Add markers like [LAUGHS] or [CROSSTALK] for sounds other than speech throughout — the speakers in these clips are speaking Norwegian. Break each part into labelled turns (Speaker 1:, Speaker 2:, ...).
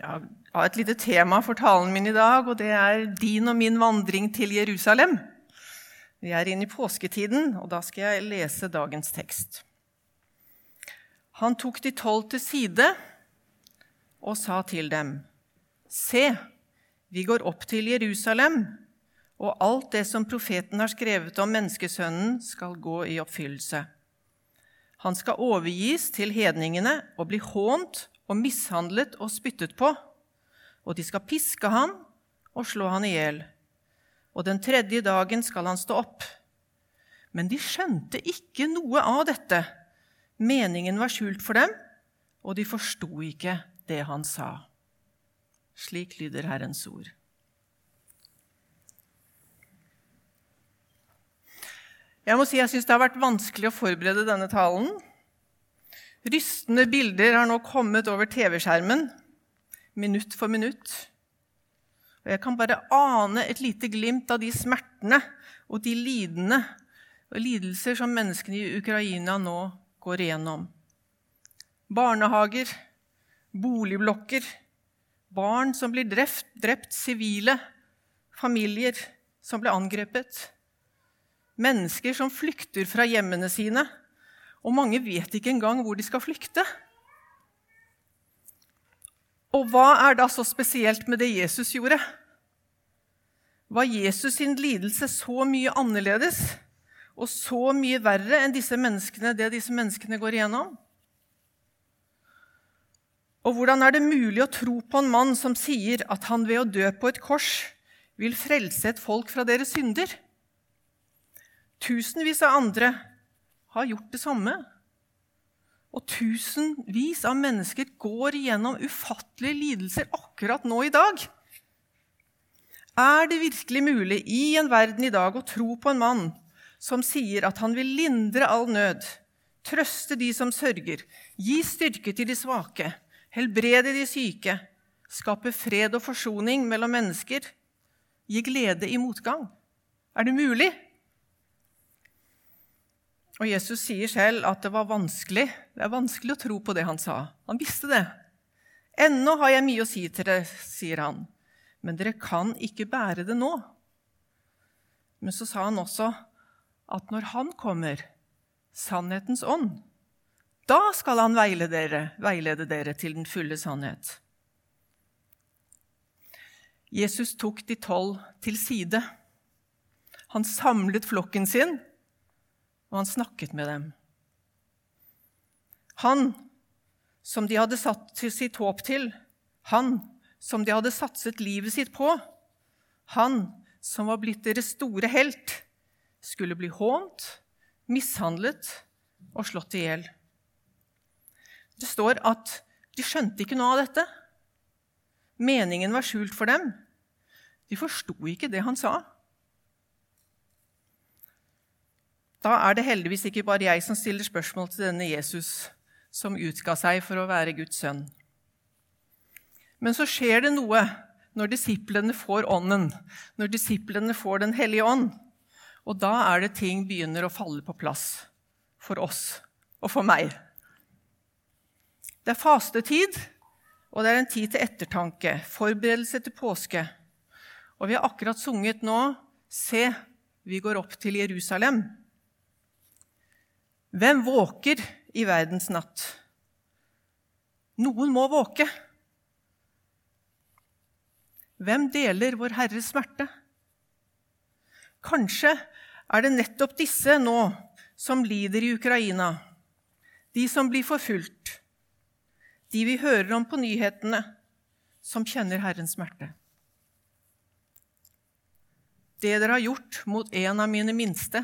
Speaker 1: Jeg har et lite tema for talen min i dag, og det er din og min vandring til Jerusalem. Vi er inne i påsketiden, og da skal jeg lese dagens tekst. Han tok de tolv til side og sa til dem.: Se, vi går opp til Jerusalem, og alt det som profeten har skrevet om menneskesønnen, skal gå i oppfyllelse. Han skal overgis til hedningene og bli hånt og mishandlet og spyttet på, og de skal piske han og slå han i hjel. Og den tredje dagen skal han stå opp. Men de skjønte ikke noe av dette. Meningen var skjult for dem, og de forsto ikke det han sa. Slik lyder Herrens ord. Jeg må si jeg syns det har vært vanskelig å forberede denne talen. Rystende bilder har nå kommet over TV-skjermen, minutt for minutt. Og jeg kan bare ane et lite glimt av de smertene og de lidende og lidelser som menneskene i Ukraina nå går igjennom. Barnehager, boligblokker, barn som blir drept, drept sivile, familier som blir angrepet, mennesker som flykter fra hjemmene sine og mange vet ikke engang hvor de skal flykte. Og hva er da så spesielt med det Jesus gjorde? Var Jesus sin lidelse så mye annerledes og så mye verre enn disse menneskene, det disse menneskene går igjennom? Og hvordan er det mulig å tro på en mann som sier at han ved å dø på et kors vil frelse et folk fra deres synder? Tusenvis av andre har gjort det samme. Og tusenvis av mennesker går igjennom ufattelige lidelser akkurat nå i dag. Er det virkelig mulig i en verden i dag å tro på en mann som sier at han vil lindre all nød, trøste de som sørger, gi styrke til de svake, helbrede de syke, skape fred og forsoning mellom mennesker, gi glede i motgang? Er det mulig? Og Jesus sier selv at det var vanskelig. Det er vanskelig å tro på det han sa. Han visste det. Ennå har jeg mye å si til dere, sier han, men dere kan ikke bære det nå. Men så sa han også at når han kommer, sannhetens ånd, da skal han veilede dere, veilede dere til den fulle sannhet. Jesus tok de tolv til side. Han samlet flokken sin og han snakket med dem. Han som de hadde satt sitt håp til, han som de hadde satset livet sitt på, han som var blitt deres store helt, skulle bli hånt, mishandlet og slått i hjel. Det står at de skjønte ikke noe av dette. Meningen var skjult for dem. De forsto ikke det han sa. Da er det heldigvis ikke bare jeg som stiller spørsmål til denne Jesus som utga seg for å være Guds sønn. Men så skjer det noe når disiplene får Ånden, når disiplene får Den hellige ånd. Og da er det ting begynner å falle på plass for oss og for meg. Det er fastetid, og det er en tid til ettertanke, forberedelse til påske. Og vi har akkurat sunget nå Se, vi går opp til Jerusalem. Hvem våker i verdens natt? Noen må våke. Hvem deler Vår Herres smerte? Kanskje er det nettopp disse nå som lider i Ukraina, de som blir forfulgt, de vi hører om på nyhetene, som kjenner Herrens smerte. Det dere har gjort mot en av mine minste,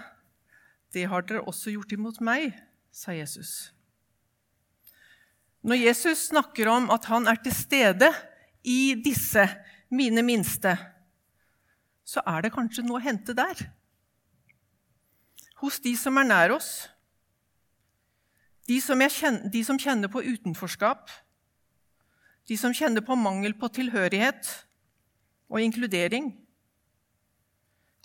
Speaker 1: det har dere også gjort imot meg, sa Jesus. Når Jesus snakker om at han er til stede i disse mine minste, så er det kanskje noe å hente der. Hos de som er nær oss, de som, kjenner, de som kjenner på utenforskap, de som kjenner på mangel på tilhørighet og inkludering.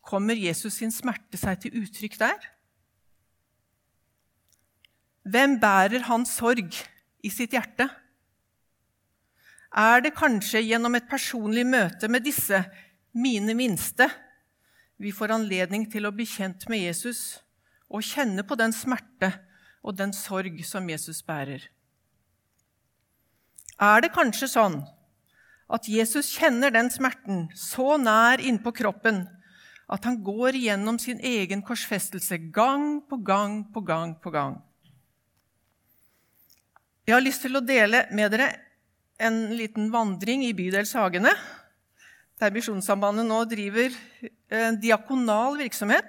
Speaker 1: Kommer Jesus sin smerte seg til uttrykk der? Hvem bærer hans sorg i sitt hjerte? er det kanskje gjennom et personlig møte med disse, mine minste, vi får anledning til å bli kjent med Jesus og kjenne på den smerte og den sorg som Jesus bærer. Er det kanskje sånn at Jesus kjenner den smerten så nær innpå kroppen at han går igjennom sin egen korsfestelse gang på gang på gang på gang? Jeg har lyst til å dele med dere en liten vandring i bydelshagene, der Misjonssambandet nå driver en diakonal virksomhet.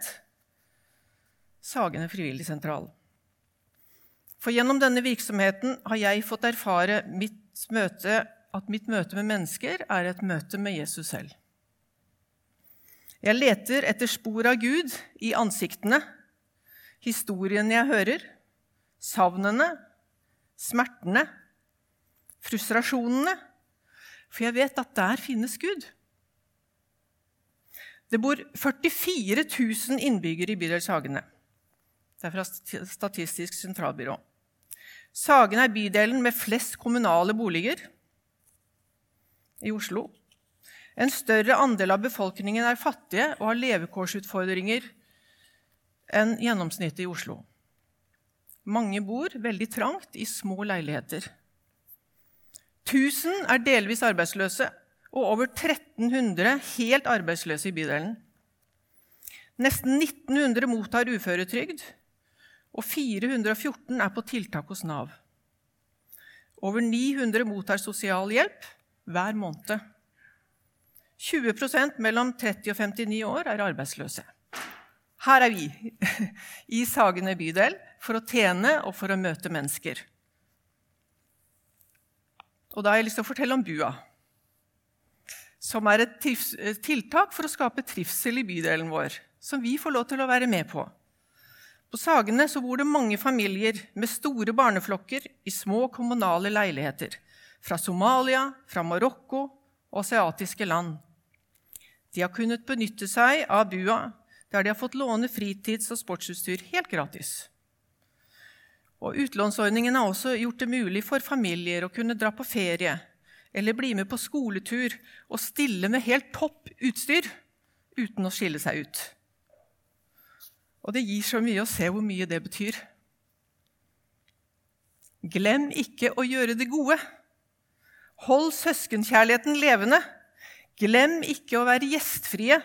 Speaker 1: Sagene frivilligsentral. For gjennom denne virksomheten har jeg fått erfare mitt møte, at mitt møte med mennesker er et møte med Jesus selv. Jeg leter etter spor av Gud i ansiktene, historiene jeg hører, savnene, smertene, frustrasjonene, for jeg vet at der finnes Gud. Det bor 44 000 innbyggere i bydel Sagene. Det er fra Statistisk sentralbyrå. Sagen er bydelen med flest kommunale boliger i Oslo. En større andel av befolkningen er fattige og har levekårsutfordringer enn gjennomsnittet i Oslo. Mange bor veldig trangt i små leiligheter. 1000 er delvis arbeidsløse og over 1300 helt arbeidsløse i bydelen. Nesten 1900 mottar uføretrygd, og 414 er på tiltak hos Nav. Over 900 mottar sosialhjelp hver måned. 20% mellom 30 og 59 år er arbeidsløse. Her er vi [LAUGHS] i Sagene bydel for å tjene og for å møte mennesker. Og da har jeg lyst til å fortelle om BUA, som er et tiltak for å skape trivsel i bydelen vår, som vi får lov til å være med på. På Sagene bor det mange familier med store barneflokker i små kommunale leiligheter. Fra Somalia, fra Marokko og asiatiske land. De har kunnet benytte seg av BUA, der de har fått låne fritids- og sportsutstyr helt gratis. Og Utlånsordningen har også gjort det mulig for familier å kunne dra på ferie eller bli med på skoletur og stille med helt topp utstyr uten å skille seg ut. Og det gir så mye å se hvor mye det betyr. Glem ikke å gjøre det gode. Hold søskenkjærligheten levende. Glem ikke å være gjestfrie,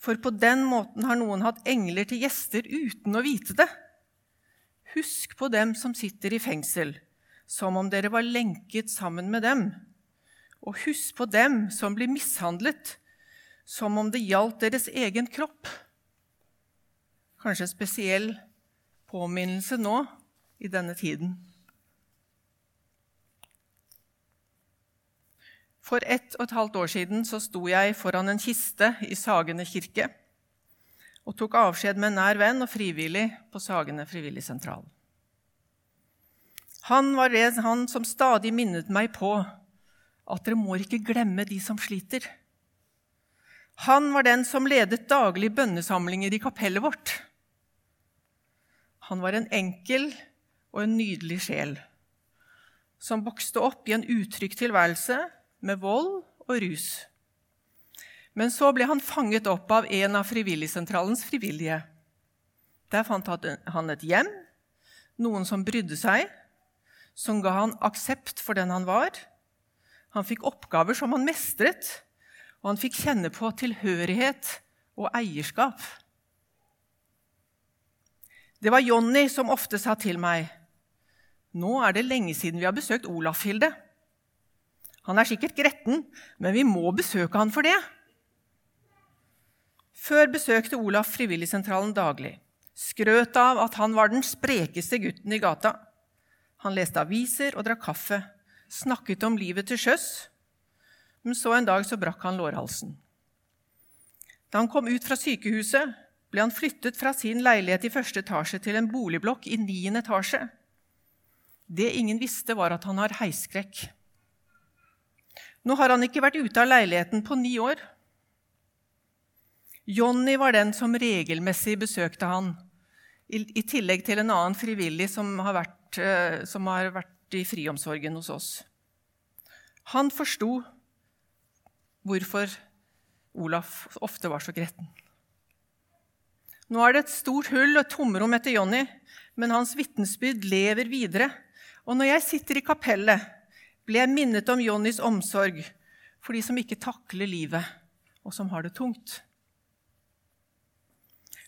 Speaker 1: for på den måten har noen hatt engler til gjester uten å vite det. Husk på dem som sitter i fengsel, som om dere var lenket sammen med dem. Og husk på dem som blir mishandlet, som om det gjaldt deres egen kropp. Kanskje en spesiell påminnelse nå i denne tiden. For ett og et halvt år siden så sto jeg foran en kiste i Sagene kirke og tok avskjed med en nær venn og frivillig på Sagene frivilligsentral. Han var det han som stadig minnet meg på at dere må ikke glemme de som sliter. Han var den som ledet daglige bønnesamlinger i kapellet vårt. Han var en enkel og en nydelig sjel som vokste opp i en utrygg tilværelse med vold og rus. Men så ble han fanget opp av en av Frivilligsentralens frivillige. Der fant han et hjem, noen som brydde seg, som ga han aksept for den han var. Han fikk oppgaver som han mestret, og han fikk kjenne på tilhørighet og eierskap. Det var Jonny som ofte sa til meg, 'Nå er det lenge siden vi har besøkt Olaf, Hilde.' Han er sikkert gretten, men vi må besøke han for det. Før besøkte Olaf Frivilligsentralen daglig. Skrøt av at han var den sprekeste gutten i gata. Han leste aviser og drakk kaffe, snakket om livet til sjøs. Men så en dag så brakk han lårhalsen. Da han kom ut fra sykehuset, ble han flyttet fra sin leilighet i første etasje til en boligblokk i niende etasje. Det ingen visste, var at han har heisskrekk. Nå har han ikke vært ute av leiligheten på ni år. Jonny var den som regelmessig besøkte han, i tillegg til en annen frivillig som har vært, eh, som har vært i friomsorgen hos oss. Han forsto hvorfor Olaf ofte var så gretten. Nå er det et stort hull og et tomrom etter Jonny, men hans vitnesbyrd lever videre. Og når jeg sitter i kapellet, blir jeg minnet om Jonnys omsorg for de som ikke takler livet, og som har det tungt.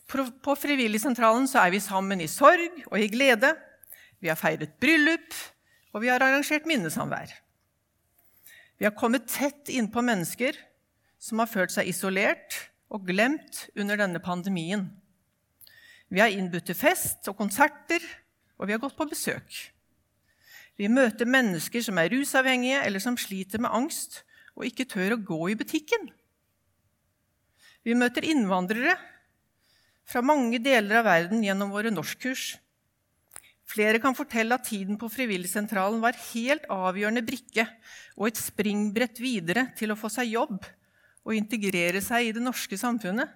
Speaker 1: På Frivilligsentralen er vi sammen i sorg og i glede. Vi har feiret bryllup, og vi har arrangert minnesamvær. Vi har kommet tett innpå mennesker som har følt seg isolert og glemt under denne pandemien. Vi har innbudt til fest og konserter, og vi har gått på besøk. Vi møter mennesker som er rusavhengige eller som sliter med angst og ikke tør å gå i butikken. Vi møter innvandrere fra mange deler av verden gjennom våre norskkurs. Flere kan fortelle at tiden på Frivilligsentralen var helt avgjørende brikke og et springbrett videre til å få seg jobb og integrere seg i det norske samfunnet.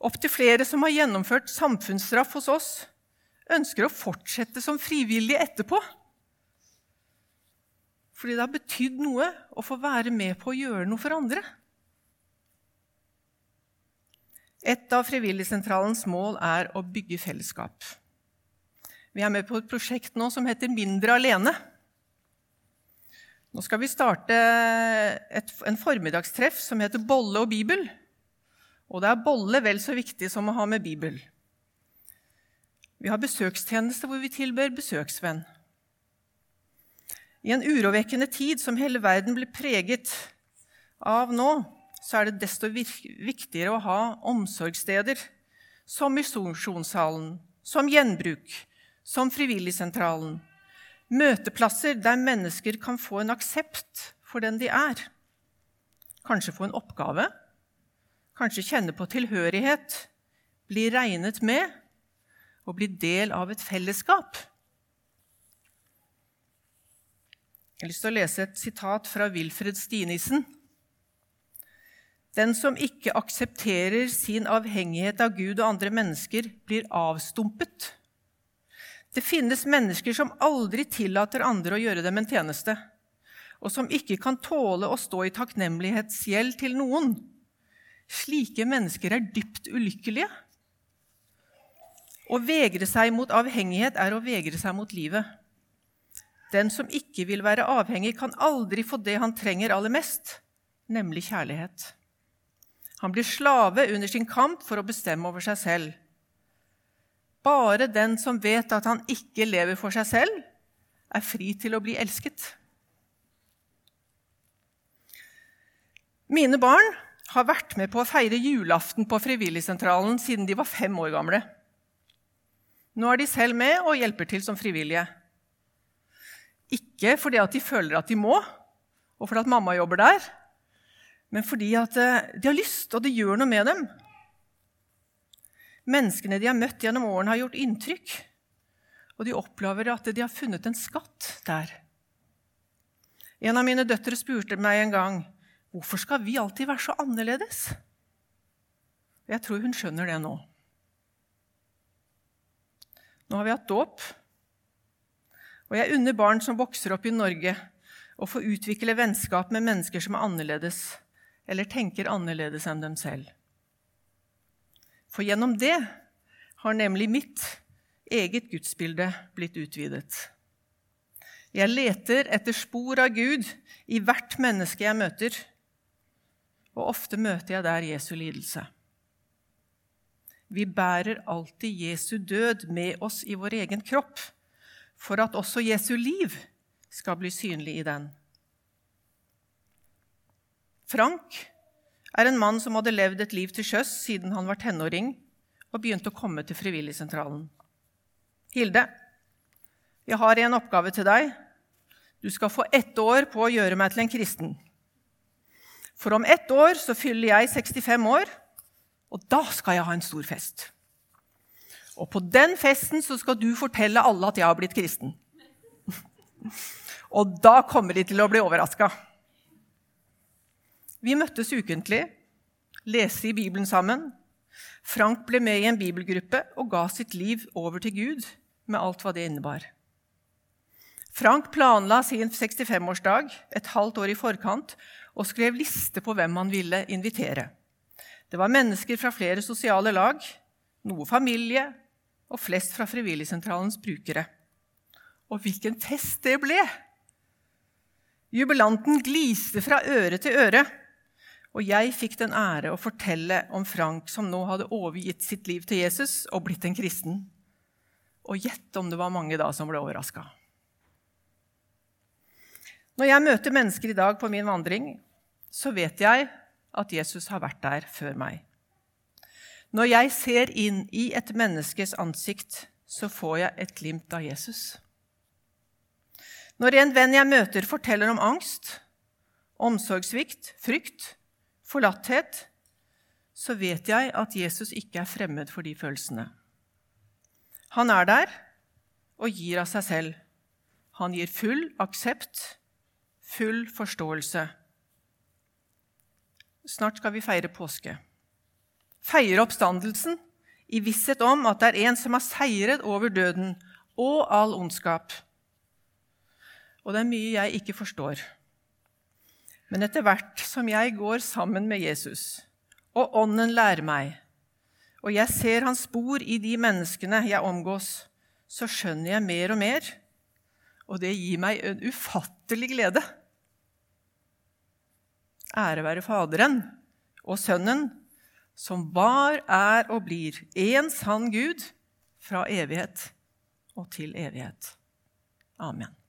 Speaker 1: Opptil flere som har gjennomført samfunnsstraff hos oss, ønsker å fortsette som frivillige etterpå. Fordi det har betydd noe å få være med på å gjøre noe for andre. Et av Frivilligsentralens mål er å bygge fellesskap. Vi er med på et prosjekt nå som heter Mindre alene. Nå skal vi starte et, en formiddagstreff som heter Bolle og bibel. Og det er bolle vel så viktig som å ha med Bibel. Vi har besøkstjeneste hvor vi tilber besøksvenn. I en urovekkende tid som hele verden blir preget av nå, så er det desto viktigere å ha omsorgssteder som Misjonssalen, som Gjenbruk, som Frivilligsentralen. Møteplasser der mennesker kan få en aksept for den de er. Kanskje få en oppgave kanskje kjenne på tilhørighet, bli regnet med og bli del av et fellesskap. Jeg har lyst til å lese et sitat fra Wilfred Stinissen. Den som ikke aksepterer sin avhengighet av Gud og andre mennesker, blir avstumpet. Det finnes mennesker som aldri tillater andre å gjøre dem en tjeneste, og som ikke kan tåle å stå i takknemlighetsgjeld til noen. Slike mennesker er dypt ulykkelige. Å vegre seg mot avhengighet er å vegre seg mot livet. Den som ikke vil være avhengig, kan aldri få det han trenger aller mest, nemlig kjærlighet. Han blir slave under sin kamp for å bestemme over seg selv. Bare den som vet at han ikke lever for seg selv, er fri til å bli elsket. Mine barn har vært med på å feire julaften på Frivilligsentralen siden de var fem år gamle. Nå er de selv med og hjelper til som frivillige. Ikke fordi at de føler at de må, og fordi at mamma jobber der, men fordi at eh, de har lyst, og det gjør noe med dem. Menneskene de har møtt gjennom årene, har gjort inntrykk, og de opplever at de har funnet en skatt der. En av mine døtre spurte meg en gang Hvorfor skal vi alltid være så annerledes? Jeg tror hun skjønner det nå. Nå har vi hatt dåp, og jeg unner barn som vokser opp i Norge, å få utvikle vennskap med mennesker som er annerledes, eller tenker annerledes enn dem selv. For gjennom det har nemlig mitt eget gudsbilde blitt utvidet. Jeg leter etter spor av Gud i hvert menneske jeg møter og ofte møter jeg der Jesu lidelse. Vi bærer alltid Jesu død med oss i vår egen kropp, for at også Jesu liv skal bli synlig i den. Frank er en mann som hadde levd et liv til sjøs siden han var tenåring og begynte å komme til Frivilligsentralen. Hilde, jeg har en oppgave til deg. Du skal få ett år på å gjøre meg til en kristen. For om ett år så fyller jeg 65 år, og da skal jeg ha en stor fest. Og på den festen så skal du fortelle alle at jeg har blitt kristen. [LAUGHS] og da kommer de til å bli overraska. Vi møttes ukentlig, leste i Bibelen sammen. Frank ble med i en bibelgruppe og ga sitt liv over til Gud med alt hva det innebar. Frank planla sin 65-årsdag et halvt år i forkant og skrev liste på hvem han ville invitere. Det var mennesker fra flere sosiale lag, noe familie og flest fra Frivilligsentralens brukere. Og hvilken fest det ble! Jubilanten gliste fra øre til øre, og jeg fikk den ære å fortelle om Frank som nå hadde overgitt sitt liv til Jesus og blitt en kristen. Og gjett om det var mange da som ble overraska. Når jeg møter mennesker i dag på min vandring, så vet jeg at Jesus har vært der før meg. Når jeg ser inn i et menneskes ansikt, så får jeg et glimt av Jesus. Når en venn jeg møter, forteller om angst, omsorgssvikt, frykt, forlatthet, så vet jeg at Jesus ikke er fremmed for de følelsene. Han er der og gir av seg selv. Han gir full aksept full forståelse. Snart skal vi feire påske. Feire oppstandelsen i visshet om at det er en som har seiret over døden og all ondskap. Og det er mye jeg ikke forstår. Men etter hvert som jeg går sammen med Jesus, og Ånden lærer meg, og jeg ser hans spor i de menneskene jeg omgås, så skjønner jeg mer og mer, og det gir meg en ufattelig glede. Ære være Faderen og Sønnen, som var, er og blir en sann Gud fra evighet og til evighet. Amen.